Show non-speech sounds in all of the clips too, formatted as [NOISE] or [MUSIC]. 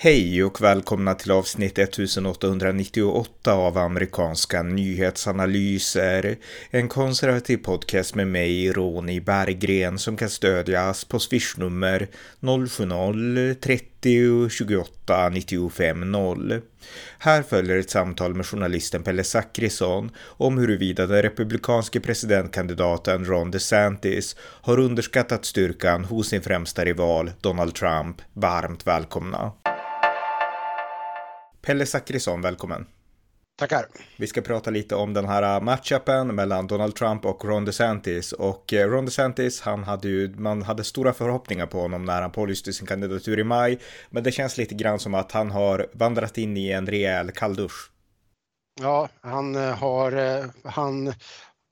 Hej och välkomna till avsnitt 1898 av amerikanska nyhetsanalyser. En konservativ podcast med mig, Ronny Berggren, som kan stödjas på swishnummer 070-30 28 95 0. Här följer ett samtal med journalisten Pelle Zackrisson om huruvida den republikanske presidentkandidaten Ron DeSantis har underskattat styrkan hos sin främsta rival Donald Trump. Varmt välkomna! Pelle Zackrisson, välkommen. Tackar. Vi ska prata lite om den här matchupen mellan Donald Trump och Ron DeSantis. Och eh, Ron DeSantis, han hade ju, man hade stora förhoppningar på honom när han pålyste sin kandidatur i maj. Men det känns lite grann som att han har vandrat in i en rejäl kalldusch. Ja, han eh, har, han,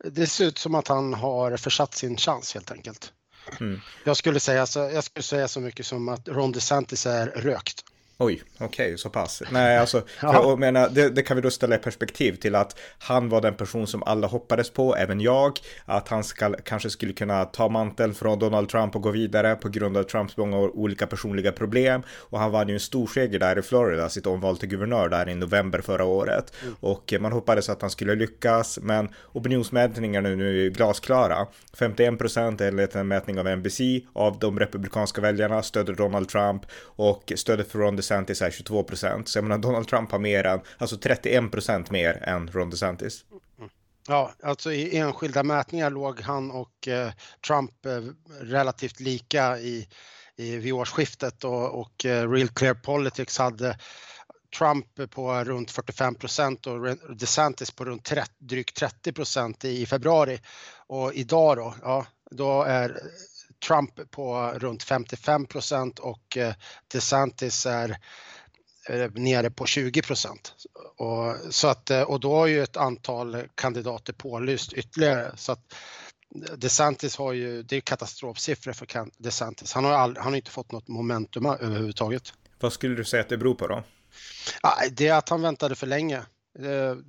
det ser ut som att han har försatt sin chans helt enkelt. Mm. Jag, skulle säga, jag skulle säga så mycket som att Ron DeSantis är rökt. Oj, okej, okay, så pass. Nej, alltså, [LAUGHS] jag menar, det, det, kan vi då ställa i perspektiv till att han var den person som alla hoppades på, även jag, att han ska, kanske skulle kunna ta manteln från Donald Trump och gå vidare på grund av Trumps många olika personliga problem. Och han vann ju en stor seger där i Florida, sitt omval till guvernör där i november förra året. Mm. Och man hoppades att han skulle lyckas, men opinionsmätningarna nu är glasklara. 51 procent enligt en mätning av NBC av de republikanska väljarna stödde Donald Trump och stödet för Ron DeSantis är 22 procent. Så jag menar Donald Trump har mer än, alltså 31 procent mer än Ron DeSantis. Ja, alltså i enskilda mätningar låg han och eh, Trump eh, relativt lika i, i, vid årsskiftet och, och eh, Real Clear Politics hade Trump på runt 45 procent och DeSantis på runt 30, drygt 30 procent i februari. Och idag då, ja, då är Trump på runt 55 procent och eh, DeSantis är nere på 20 procent. Och, så att, eh, och då har ju ett antal kandidater pålyst ytterligare. Så att DeSantis har ju, det är katastrofsiffror för DeSantis. Han har, all, han har inte fått något momentum överhuvudtaget. Vad skulle du säga att det beror på då? Det är att han väntade för länge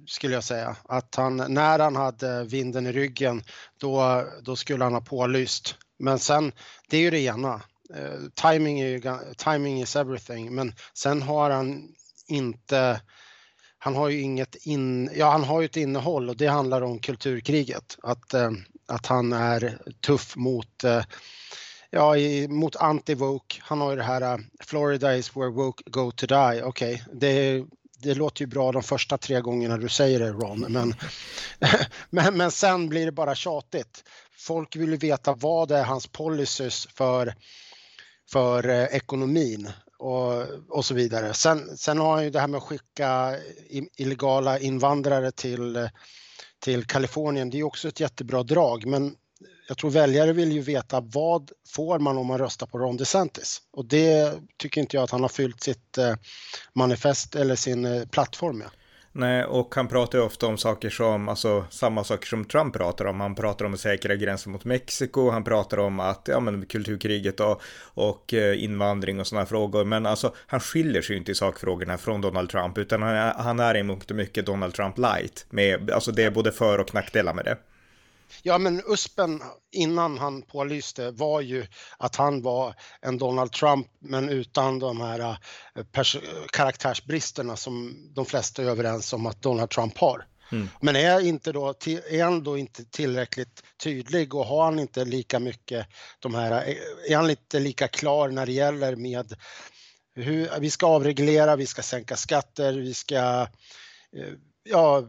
skulle jag säga. Att han, när han hade vinden i ryggen, då, då skulle han ha pålyst. Men sen, det är ju det ena. Uh, timing, är ju, timing is everything, men sen har han inte han har ju inget in, ja han har ju ett innehåll och det handlar om kulturkriget. Att, uh, att han är tuff mot uh, ja, i, mot anti-woke. Han har ju det här Florida is where woke go to die. Okej, okay. det, det låter ju bra de första tre gångerna du säger det Ron, men, [LAUGHS] men, men sen blir det bara tjatigt folk vill ju veta vad är hans policies för, för eh, ekonomin och, och så vidare. Sen, sen har han ju det här med att skicka illegala invandrare till, till Kalifornien. Det är också ett jättebra drag, men jag tror väljare vill ju veta vad får man om man röstar på Ron DeSantis? Och det tycker inte jag att han har fyllt sitt eh, manifest eller sin eh, plattform med. Nej, och han pratar ju ofta om saker som, alltså samma saker som Trump pratar om. Han pratar om säkra gränser mot Mexiko, han pratar om att, ja men kulturkriget och, och eh, invandring och sådana frågor. Men alltså, han skiljer sig ju inte i sakfrågorna från Donald Trump, utan han är, han är i mångt och mycket Donald Trump light. Med, alltså det är både för och nackdelar med det. Ja, men USPen innan han pålyste var ju att han var en Donald Trump men utan de här eh, karaktärsbristerna som de flesta är överens om att Donald Trump har. Mm. Men är, inte då, är han då inte tillräckligt tydlig och har han inte lika mycket de här, eh, är han inte lika klar när det gäller med hur vi ska avreglera, vi ska sänka skatter, vi ska eh, ja,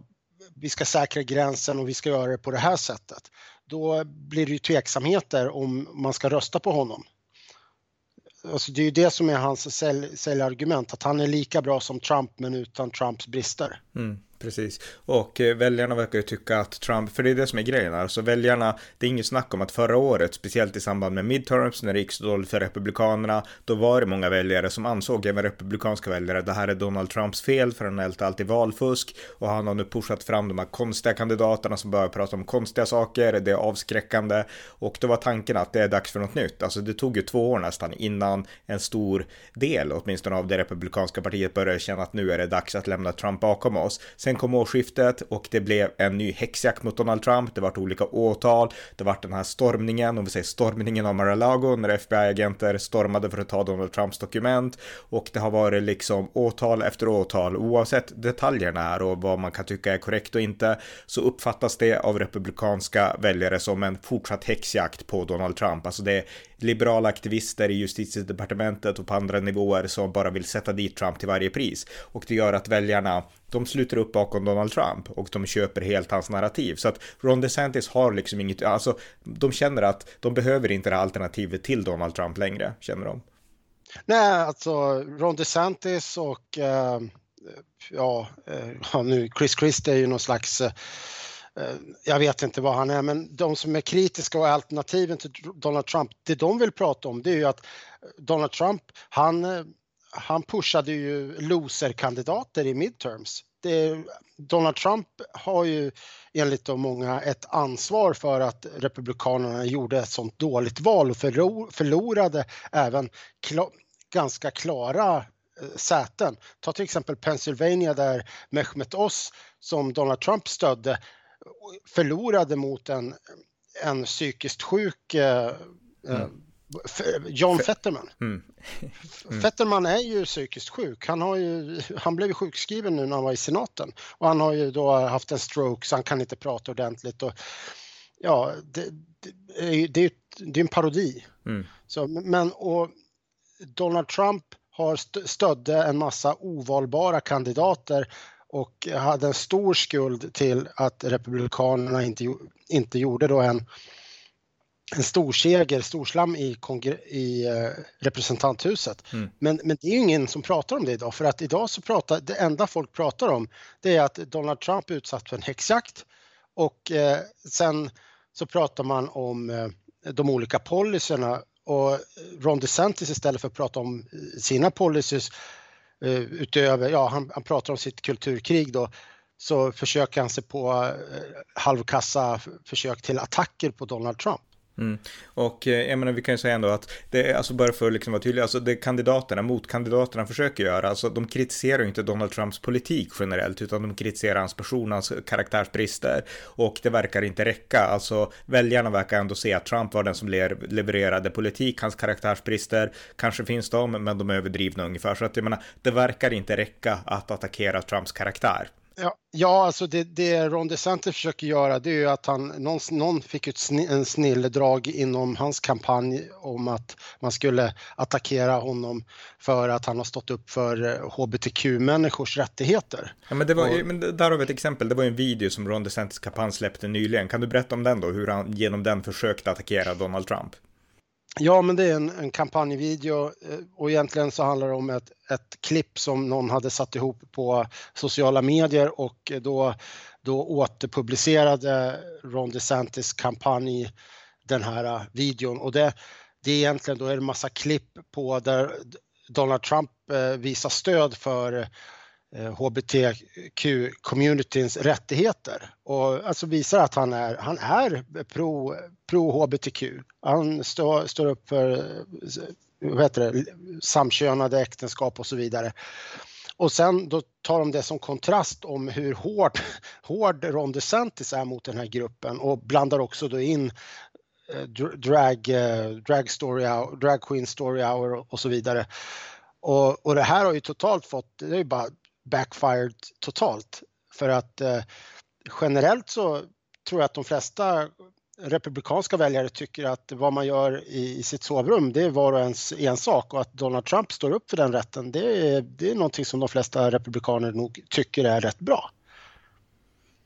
vi ska säkra gränsen och vi ska göra det på det här sättet. Då blir det ju tveksamheter om man ska rösta på honom. Alltså det är ju det som är hans säljargument, att han är lika bra som Trump men utan Trumps brister. Mm. Precis, och eh, väljarna verkar ju tycka att Trump, för det är det som är grejen här, så väljarna, det är inget snack om att förra året, speciellt i samband med midterms, när det gick så dåligt för republikanerna, då var det många väljare som ansåg, även republikanska väljare, att det här är Donald Trumps fel, för han ältar alltid valfusk, och han har nu pushat fram de här konstiga kandidaterna som börjar prata om konstiga saker, det är avskräckande, och då var tanken att det är dags för något nytt. Alltså det tog ju två år nästan innan en stor del, åtminstone av det republikanska partiet, började känna att nu är det dags att lämna Trump bakom oss. Sen Sen kom årsskiftet och det blev en ny häxjakt mot Donald Trump. Det vart olika åtal. Det vart den här stormningen, om vi säger stormningen av Mar-a-Lago när FBI-agenter stormade för att ta Donald Trumps dokument och det har varit liksom åtal efter åtal oavsett detaljerna här och vad man kan tycka är korrekt och inte så uppfattas det av republikanska väljare som en fortsatt häxjakt på Donald Trump. Alltså det är liberala aktivister i justitiedepartementet och på andra nivåer som bara vill sätta dit Trump till varje pris. Och det gör att väljarna, de sluter upp bakom Donald Trump och de köper helt hans narrativ. Så att Ron DeSantis har liksom inget, alltså de känner att de behöver inte det här alternativet till Donald Trump längre, känner de. Nej, alltså Ron DeSantis och eh, ja, eh, [LAUGHS] nu Chris Christie är ju någon slags eh, Eh, jag vet inte vad han är, men de som är kritiska och alternativen till Donald Trump, det de vill prata om det är ju att eh, Donald Trump, han, eh, han pushade ju loserkandidater i midterms. Det, Donald Trump har ju enligt de många ett ansvar för att Republikanerna gjorde ett sånt dåligt val och förlorade även kla, ganska klara säten. Ta till exempel Pennsylvania där Mehmet Oz som Donald Trump stödde förlorade mot en, en psykiskt sjuk eh, eh mm. John Fetterman. Mm. Mm. Fetterman är ju psykiskt sjuk. Han, har ju, han blev sjukskriven nu när han var i senaten och han har ju då haft en stroke så han kan inte prata ordentligt. Och, ja, det, det, det, är, det är en parodi. Mm. Så, men, och Donald Trump har stödde en massa ovalbara kandidater och hade en stor skuld till att Republikanerna inte, inte gjorde då en, en stor seger, storslam i, i uh, representanthuset. Mm. Men, men det är ingen som pratar om det idag för att idag så pratar, det enda folk pratar om det är att Donald Trump är utsatt för en häxjakt och uh, sen så pratar man om uh, de olika policyerna och Ron DeSantis istället för att prata om sina policies Eh, Eh, utöver, ja han, han pratar om sitt kulturkrig då, så försöker han sig på eh, halvkassa försök till attacker på Donald Trump. Mm. Och eh, jag menar, vi kan ju säga ändå att det är alltså bara för att liksom vara tydlig, alltså det kandidaterna, motkandidaterna försöker göra, alltså de kritiserar ju inte Donald Trumps politik generellt, utan de kritiserar hans person, hans karaktärsbrister. Och det verkar inte räcka, alltså väljarna verkar ändå se att Trump var den som levererade politik, hans karaktärsbrister, kanske finns de, men de är överdrivna ungefär. Så att jag menar, det verkar inte räcka att attackera Trumps karaktär. Ja, ja alltså det, det Ron DeSantis försöker göra det är ju att han, någon, någon fick ett sni, en snilledrag inom hans kampanj om att man skulle attackera honom för att han har stått upp för hbtq-människors rättigheter. Ja, men, det var, och, men där har vi ett exempel, det var en video som Ron DeSantis kampanj släppte nyligen. Kan du berätta om den då, hur han genom den försökte attackera Donald Trump? Ja, men det är en, en kampanjvideo eh, och egentligen så handlar det om ett, ett klipp som någon hade satt ihop på sociala medier och då, då återpublicerade Ron DeSantis kampanj den här eh, videon. Och det, det är egentligen då är det massa klipp på där Donald Trump eh, visar stöd för Eh, hbtq-communityns rättigheter och alltså visar att han är, han är pro, pro hbtq. Han står, står upp för eh, vad heter det, samkönade äktenskap och så vidare. Och sen då tar de det som kontrast om hur hård, hård Ron DeSantis är mot den här gruppen och blandar också då in eh, drag, drag, story hour, drag queen story hour och så vidare. Och, och det här har ju totalt fått, det är ju bara backfired totalt. För att eh, generellt så tror jag att de flesta republikanska väljare tycker att vad man gör i, i sitt sovrum det är var och ens ensak och att Donald Trump står upp för den rätten det är, det är någonting som de flesta republikaner nog tycker är rätt bra.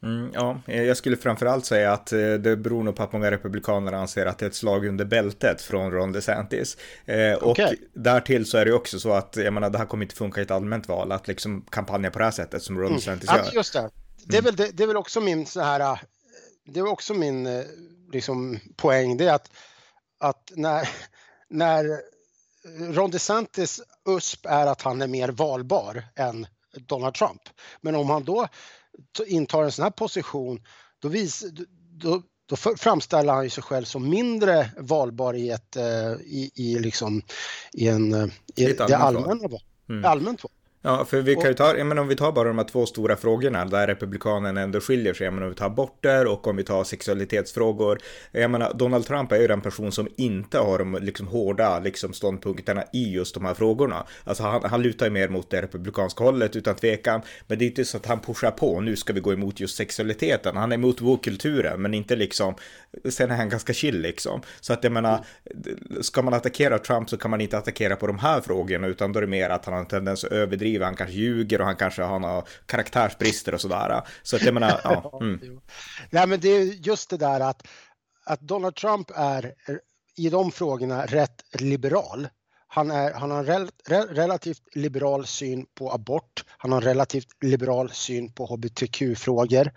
Mm, ja, jag skulle framförallt säga att eh, det beror nog på att många republikaner anser att det är ett slag under bältet från Ron DeSantis. Eh, och okay. därtill så är det också så att, jag menar, det här kommer inte funka i ett allmänt val, att liksom kampanja på det här sättet som Ron mm. DeSantis gör. Just det. Det är, mm. väl, det, det är väl också min så här, eh, det är också min eh, liksom, poäng, det är att, att när, [LAUGHS] när Ron DeSantis USP är att han är mer valbar än Donald Trump. Men om han då intar en sån här position, då, vis, då, då framställer han sig själv som mindre valbar i ett, eh, i, i liksom, i en, i det allmänna, mm. allmänt val. Ja, för vi kan ju ta, jag menar, om vi tar bara de här två stora frågorna där republikanerna ändå skiljer sig, jag menar om vi tar aborter och om vi tar sexualitetsfrågor. Jag menar, Donald Trump är ju den person som inte har de liksom hårda liksom, ståndpunkterna i just de här frågorna. Alltså han, han lutar ju mer mot det republikanska hållet utan tvekan, men det är inte så att han pushar på, nu ska vi gå emot just sexualiteten. Han är emot vår men inte liksom, sen är han ganska chill liksom. Så att jag menar, ska man attackera Trump så kan man inte attackera på de här frågorna, utan då är det mer att han har en tendens att överdriva, han kanske ljuger och han kanske har några karaktärsbrister och sådär. Så att jag menar, ja. [LAUGHS] Mm. Nej men det är just det där att, att Donald Trump är i de frågorna rätt liberal. Han, är, han har en rel, relativt liberal syn på abort. Han har en relativt liberal syn på hbtq-frågor.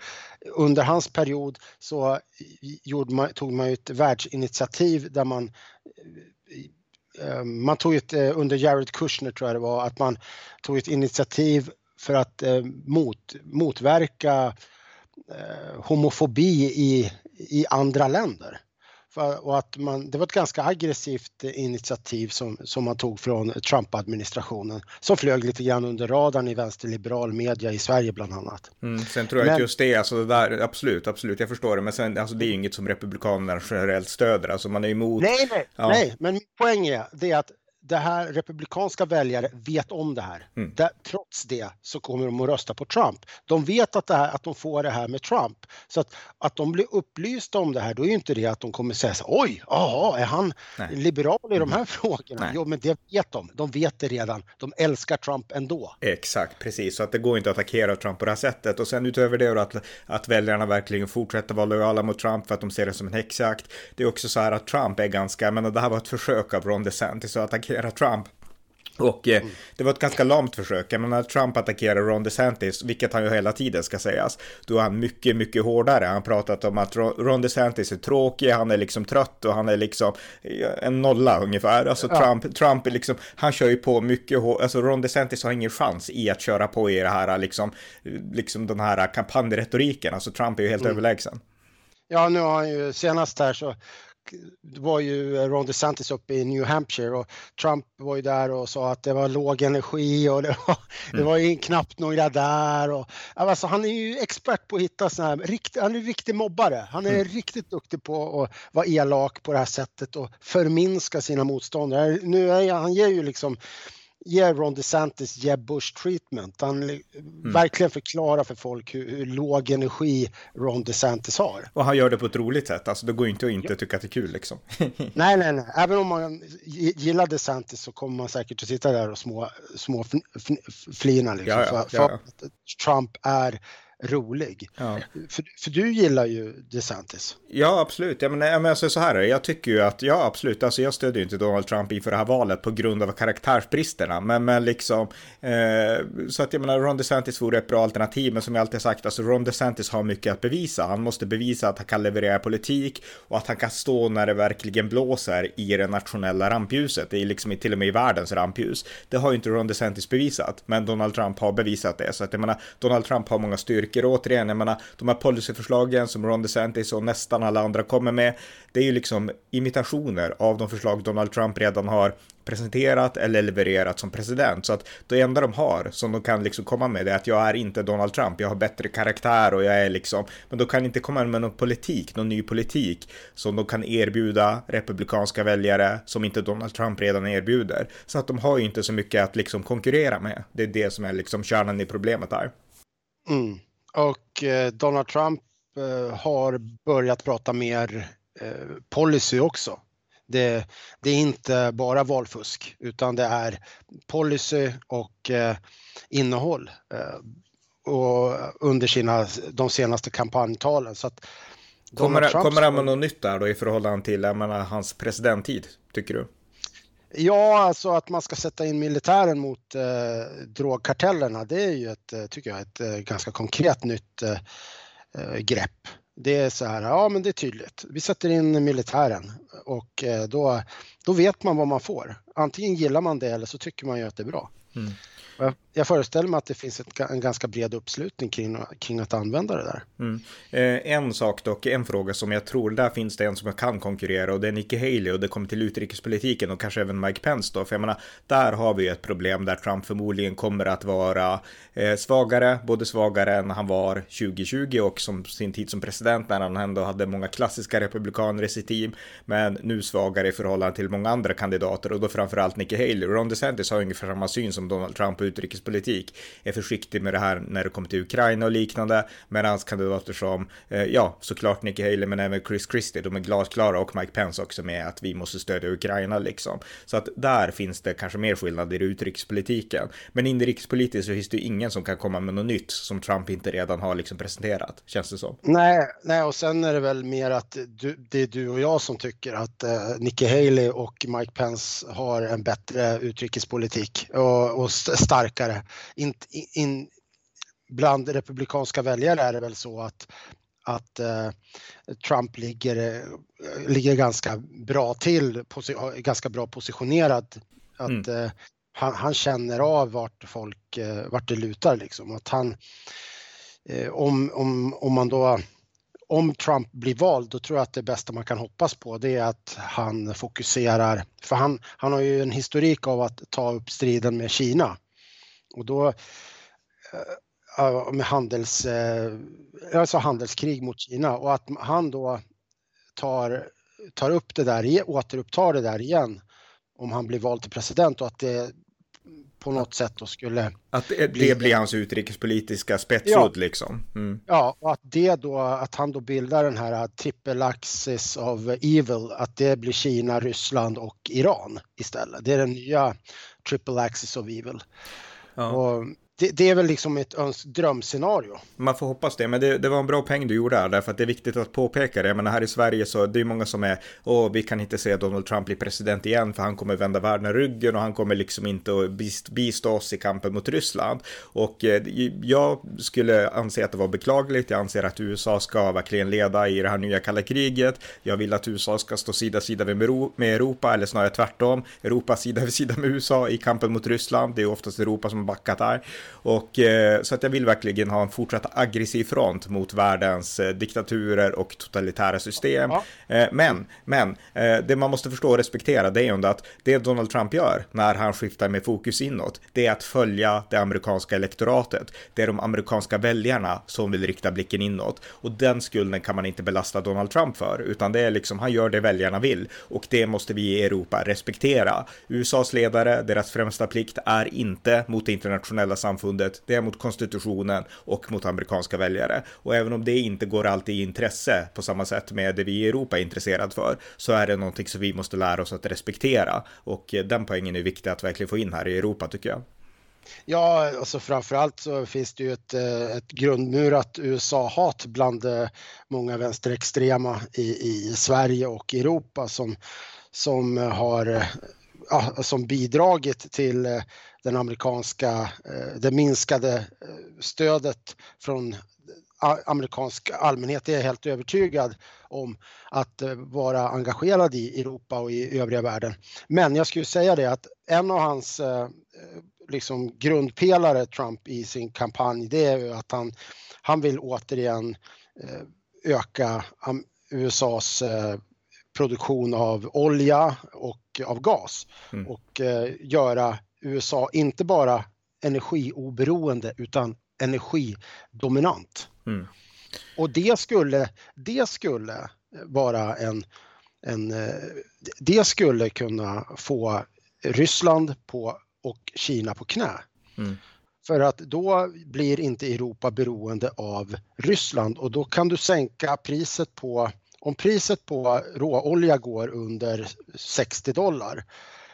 Under hans period så man, tog man ett världsinitiativ där man Ehm, man tog ett, eh, under Jared Kushner tror jag det var, att man tog ett initiativ för att eh, mot, motverka eh, homofobi i, i andra länder och att man, det var ett ganska aggressivt initiativ som, som man tog från Trump-administrationen som flög lite grann under radarn i vänsterliberal media i Sverige bland annat. Mm, sen tror jag men, att just det, alltså det där, absolut, absolut, jag förstår det, men sen, alltså det är ju inget som Republikanerna generellt stöder, alltså man är emot. Nej, nej, ja. nej, men min poäng är det att det här republikanska väljare vet om det här. Mm. Där, trots det så kommer de att rösta på Trump. De vet att, det här, att de får det här med Trump. Så att, att de blir upplysta om det här, då är ju inte det att de kommer säga så oj, jaha, är han Nej. liberal i de här mm. frågorna? Nej. Jo, men det vet de. De vet det redan. De älskar Trump ändå. Exakt, precis. Så att det går inte att attackera Trump på det här sättet. Och sen utöver det att, att väljarna verkligen fortsätter vara lojala mot Trump för att de ser det som en häxjakt. Det är också så här att Trump är ganska, men det här var ett försök av Ron DeSantis att attackera attackera Trump. Och eh, det var ett ganska lamt försök. Jag menar, Trump attackerar Ron DeSantis, vilket han ju hela tiden ska sägas. Då är han mycket, mycket hårdare. Han pratat om att Ron DeSantis är tråkig, han är liksom trött och han är liksom en nolla ungefär. Alltså ja. Trump, Trump är liksom, han kör ju på mycket hårt. Alltså Ron DeSantis har ingen chans i att köra på i det här liksom, liksom den här kampanjretoriken. Alltså Trump är ju helt mm. överlägsen. Ja, nu har han ju senast här så det var ju Ron DeSantis uppe i New Hampshire och Trump var ju där och sa att det var låg energi och det var, mm. det var ju knappt några där. Och, alltså, han är ju expert på att hitta sådana här, rikt, han är en riktig mobbare. Han är mm. riktigt duktig på att vara elak på det här sättet och förminska sina motståndare. Nu är han ger ju liksom ger Ron DeSantis Jeb Bush treatment. Han mm. verkligen förklarar för folk hur, hur, låg energi Ron DeSantis har. Och han gör det på ett roligt sätt, alltså det går inte att inte ja. tycka att det är kul liksom. [LAUGHS] nej, nej, nej, även om man gillar DeSantis så kommer man säkert att sitta där och små, små flina liksom. Ja, ja, för, för Trump är rolig. Ja. För, för du gillar ju DeSantis. Ja, absolut. Jag menar, jag menar så här, jag tycker ju att, ja absolut, alltså jag stödjer inte Donald Trump inför det här valet på grund av karaktärsbristerna, men, men liksom, eh, så att jag menar, Ron DeSantis vore ett bra alternativ, men som jag alltid sagt, alltså Ron DeSantis har mycket att bevisa. Han måste bevisa att han kan leverera politik och att han kan stå när det verkligen blåser i det nationella rampljuset. Det är liksom till och med i världens rampljus. Det har ju inte Ron DeSantis bevisat, men Donald Trump har bevisat det. Så att jag menar, Donald Trump har många styrkor styrkor. återigen, jag menar, de här policyförslagen som Ron DeSantis och nästan alla andra kommer med, det är ju liksom imitationer av de förslag Donald Trump redan har presenterat eller levererat som president. Så att det enda de har som de kan liksom komma med är att jag är inte Donald Trump, jag har bättre karaktär och jag är liksom, men de kan inte komma med någon politik, någon ny politik som de kan erbjuda republikanska väljare som inte Donald Trump redan erbjuder. Så att de har ju inte så mycket att liksom konkurrera med. Det är det som är liksom kärnan i problemet här. Mm. Och eh, Donald Trump eh, har börjat prata mer eh, policy också. Det, det, är inte bara valfusk utan det är policy och innehåll och under sina, de senaste kampanjtalen. Så att kommer, det, kommer det med något nytt där då i förhållande till menar, hans presidenttid, tycker du? Ja, alltså att man ska sätta in militären mot eh, drogkartellerna, det är ju ett, eh, tycker jag, ett eh, ganska konkret nytt eh, eh, grepp. Det är så här, ja men det är tydligt. Vi sätter in militären och eh, då, då vet man vad man får. Antingen gillar man det eller så tycker man ju att det är bra. Mm. Jag föreställer mig att det finns ett, en ganska bred uppslutning kring, kring att använda det där. Mm. Eh, en sak dock, en fråga som jag tror, där finns det en som kan konkurrera och det är Nikki Haley och det kommer till utrikespolitiken och kanske även Mike Pence då. För jag menar, där har vi ett problem där Trump förmodligen kommer att vara eh, svagare, både svagare än han var 2020 och som sin tid som president när han ändå hade många klassiska republikaner i sitt team, men nu svagare i förhållande till många andra kandidater och då framförallt Nikki Haley. Ron DeSantis har ungefär samma syn som Donald Trump på utrikespolitik, är försiktig med det här när det kommer till Ukraina och liknande, medan kandidater som, eh, ja, såklart Nikki Haley, men även Chris Christie, de är glasklara och Mike Pence också med att vi måste stödja Ukraina liksom. Så att där finns det kanske mer skillnader i utrikespolitiken. Men inrikespolitiskt så finns det ju ingen som kan komma med något nytt som Trump inte redan har liksom presenterat, känns det som. Nej, nej och sen är det väl mer att du, det är du och jag som tycker att eh, Nikki Haley och Mike Pence har en bättre utrikespolitik och, och starkare. In, in, bland republikanska väljare är det väl så att att eh, Trump ligger, eh, ligger ganska bra till, ganska bra positionerad. Att mm. eh, han, han, känner av vart folk, eh, vart det lutar liksom. Att han, eh, om, om, om man då om Trump blir vald, då tror jag att det bästa man kan hoppas på det är att han fokuserar, för han, han har ju en historik av att ta upp striden med Kina. Och då med handels, alltså handelskrig mot Kina och att han då tar, tar upp det där, återupptar det där igen om han blir vald till president och att det på något sätt då skulle... Att det, bli... det blir hans utrikespolitiska spetsord ja. liksom? Mm. Ja, och att det då, att han då bildar den här triple axis of evil, att det blir Kina, Ryssland och Iran istället. Det är den nya triple axis of evil. Ja. Och det, det, är väl liksom ett drömscenario. Man får hoppas det, men det, det, var en bra peng du gjorde där, därför att det är viktigt att påpeka det. Jag menar här i Sverige så det är många som är, åh, vi kan inte se Donald Trump bli president igen, för han kommer vända världen ryggen och han kommer liksom inte att bistå oss i kampen mot Ryssland. Och eh, jag skulle anse att det var beklagligt. Jag anser att USA ska verkligen leda i det här nya kalla kriget. Jag vill att USA ska stå sida vid sida med Europa, eller snarare tvärtom. Europa sida vid sida med USA i kampen mot Ryssland. Det är oftast Europa som har backat här. Och eh, så att jag vill verkligen ha en fortsatt aggressiv front mot världens eh, diktaturer och totalitära system. Eh, men, men det man måste förstå och respektera det är ju att det Donald Trump gör när han skiftar med fokus inåt, det är att följa det amerikanska elektoratet. Det är de amerikanska väljarna som vill rikta blicken inåt och den skulden kan man inte belasta Donald Trump för, utan det är liksom han gör det väljarna vill och det måste vi i Europa respektera. USAs ledare, deras främsta plikt är inte mot det internationella samfundet samfundet, det är mot konstitutionen och mot amerikanska väljare. Och även om det inte går alltid i intresse på samma sätt med det vi i Europa är intresserad för, så är det någonting som vi måste lära oss att respektera. Och eh, den poängen är viktig att verkligen få in här i Europa tycker jag. Ja, alltså framförallt så finns det ju ett, eh, ett grundmurat USA-hat bland eh, många vänsterextrema i, i Sverige och Europa som, som har ja, som bidragit till eh, den amerikanska, eh, det minskade eh, stödet från amerikansk allmänhet. Det är jag helt övertygad om att vara engagerad i Europa och i övriga världen. Men jag skulle säga det att en av hans liksom grundpelare Trump i sin kampanj det är att han, han vill återigen öka USAs produktion av olja och av gas mm. och göra USA inte bara energioberoende utan energidominant. Mm. Och det skulle, det skulle vara en, en, det skulle kunna få Ryssland på, och Kina på knä. Mm. För att då blir inte Europa beroende av Ryssland och då kan du sänka priset på, om priset på råolja går under 60 dollar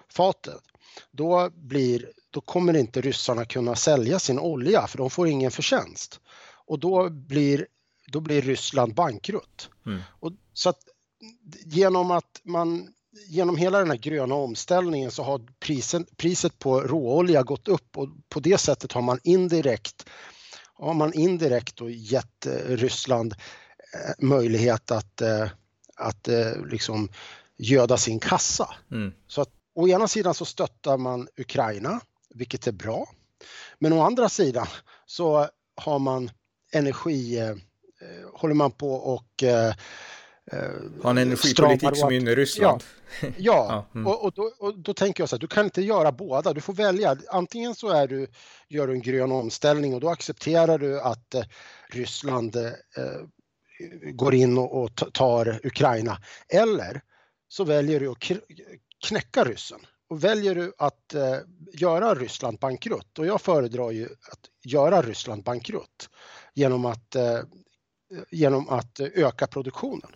fatet, då, blir, då kommer inte ryssarna kunna sälja sin olja för de får ingen förtjänst. Och då blir, då blir Ryssland bankrutt. Mm. Och, så att genom att man genom hela den här gröna omställningen så har priset, priset på råolja gått upp och på det sättet har man indirekt har man indirekt då gett eh, Ryssland möjlighet att, eh, att liksom göda sin kassa. Mm. Så att å ena sidan så stöttar man Ukraina, vilket är bra. Men å andra sidan så har man energi, eh, håller man på och eh, har en energipolitik som gynnar Ryssland. Ja, [LAUGHS] ja. Mm. Och, och, då, och, då, tänker jag så här, du kan inte göra båda. Du får välja. Antingen så är du, gör du en grön omställning och då accepterar du att eh, Ryssland eh, går in och, och, tar Ukraina. Eller så väljer du att knäcka ryssen och väljer du att eh, göra Ryssland bankrutt och jag föredrar ju att göra Ryssland bankrutt genom att, eh, genom att eh, öka produktionen.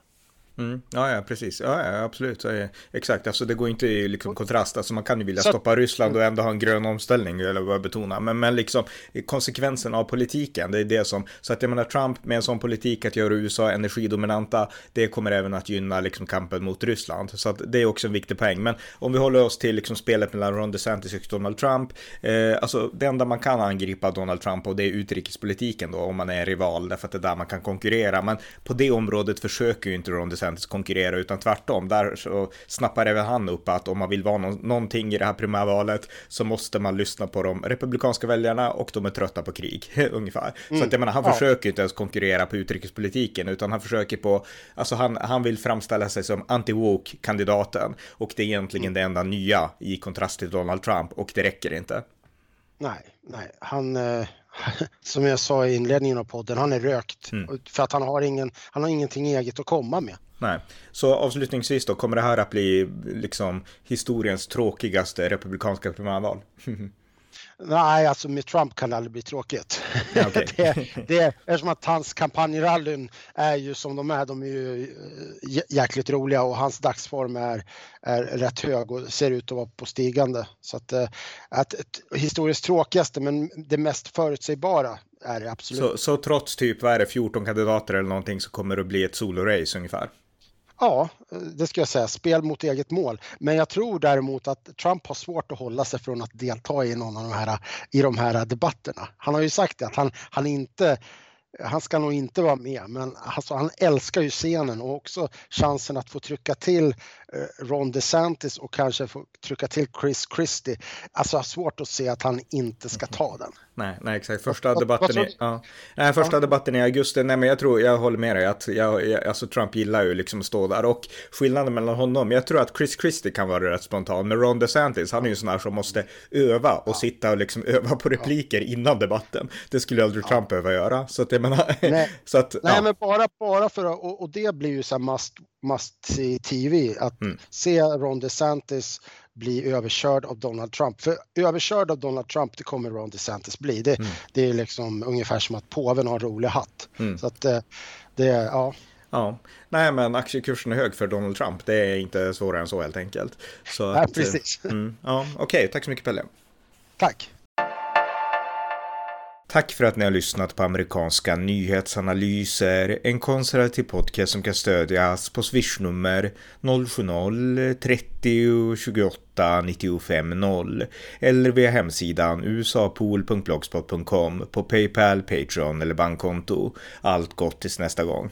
Mm. Ja, ja, precis. Ja, ja absolut. Så, exakt, alltså det går inte i liksom, kontrast. Alltså, man kan ju vilja så... stoppa Ryssland och ändå ha en grön omställning, eller vad jag betona. Men, men liksom konsekvensen av politiken, det är det som... Så att jag menar, Trump med en sån politik att göra USA energidominanta, det kommer även att gynna liksom, kampen mot Ryssland. Så att det är också en viktig poäng. Men om vi håller oss till liksom, spelet mellan Ron DeSantis och Donald Trump, eh, alltså det enda man kan angripa Donald Trump och det är utrikespolitiken då, om man är rival, därför att det är där man kan konkurrera. Men på det området försöker ju inte Ron DeSantis DeSantis konkurrera, utan tvärtom. Där så snappar även han upp att om man vill vara någon, någonting i det här primärvalet så måste man lyssna på de republikanska väljarna och de är trötta på krig, [LAUGHS] ungefär. Mm. Så att jag menar, han ja. försöker inte ens konkurrera på utrikespolitiken, utan han försöker på, alltså han, han vill framställa sig som anti-woke-kandidaten och det är egentligen mm. det enda nya i kontrast till Donald Trump och det räcker inte. Nej, nej, han, eh, [LAUGHS] som jag sa i inledningen av podden, han är rökt mm. för att han har, ingen, han har ingenting eget att komma med. Nej, så avslutningsvis då, kommer det här att bli liksom historiens tråkigaste republikanska primärval? [LAUGHS] Nej, alltså med Trump kan det aldrig bli tråkigt. Okay. [LAUGHS] det, det, eftersom att hans kampanjrallyn är ju som de är, de är ju eh, jäkligt roliga och hans dagsform är, är rätt hög och ser ut att vara på stigande. Så att, eh, att, att historiskt tråkigaste men det mest förutsägbara är det absolut. Så, så trots typ, vad är det, 14 kandidater eller någonting så kommer det att bli ett solorace ungefär? Ja, det ska jag säga, spel mot eget mål. Men jag tror däremot att Trump har svårt att hålla sig från att delta i någon av de här, i de här debatterna. Han har ju sagt att han, han inte han ska nog inte vara med, men alltså, han älskar ju scenen och också chansen att få trycka till eh, Ron DeSantis och kanske få trycka till Chris Christie. Alltså jag har svårt att se att han inte ska ta den. Nej, nej exakt. Första vad, debatten, vad, i, ja. nej, första ja. debatten i augusti, nej men jag tror, jag håller med dig att jag, jag, alltså Trump gillar ju liksom att stå där och skillnaden mellan honom, jag tror att Chris Christie kan vara rätt spontan, men Ron DeSantis, han är ju sån här som måste öva och sitta och liksom öva på repliker innan debatten. Det skulle aldrig Trump behöva göra, så att jag menar, [LAUGHS] nej, så att, nej men bara, bara för att, och, och det blir ju så här must, must see TV, att mm. se Ron DeSantis bli överkörd av Donald Trump. För överkörd av Donald Trump, det kommer Ron DeSantis bli. Det, mm. det är liksom ungefär som att påven har en rolig hatt. Mm. Så att det, det, ja. Ja, nej men aktiekursen är hög för Donald Trump. Det är inte svårare än så helt enkelt. Så ja, att, precis. Mm, ja, Okej, okay, tack så mycket Pelle. Tack. Tack för att ni har lyssnat på amerikanska nyhetsanalyser, en konservativ podcast som kan stödjas på swishnummer 070-30 28 95 0 eller via hemsidan usapool.blogspot.com på Paypal, Patreon eller bankkonto. Allt gott tills nästa gång.